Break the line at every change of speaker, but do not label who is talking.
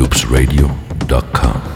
loopsradio.com.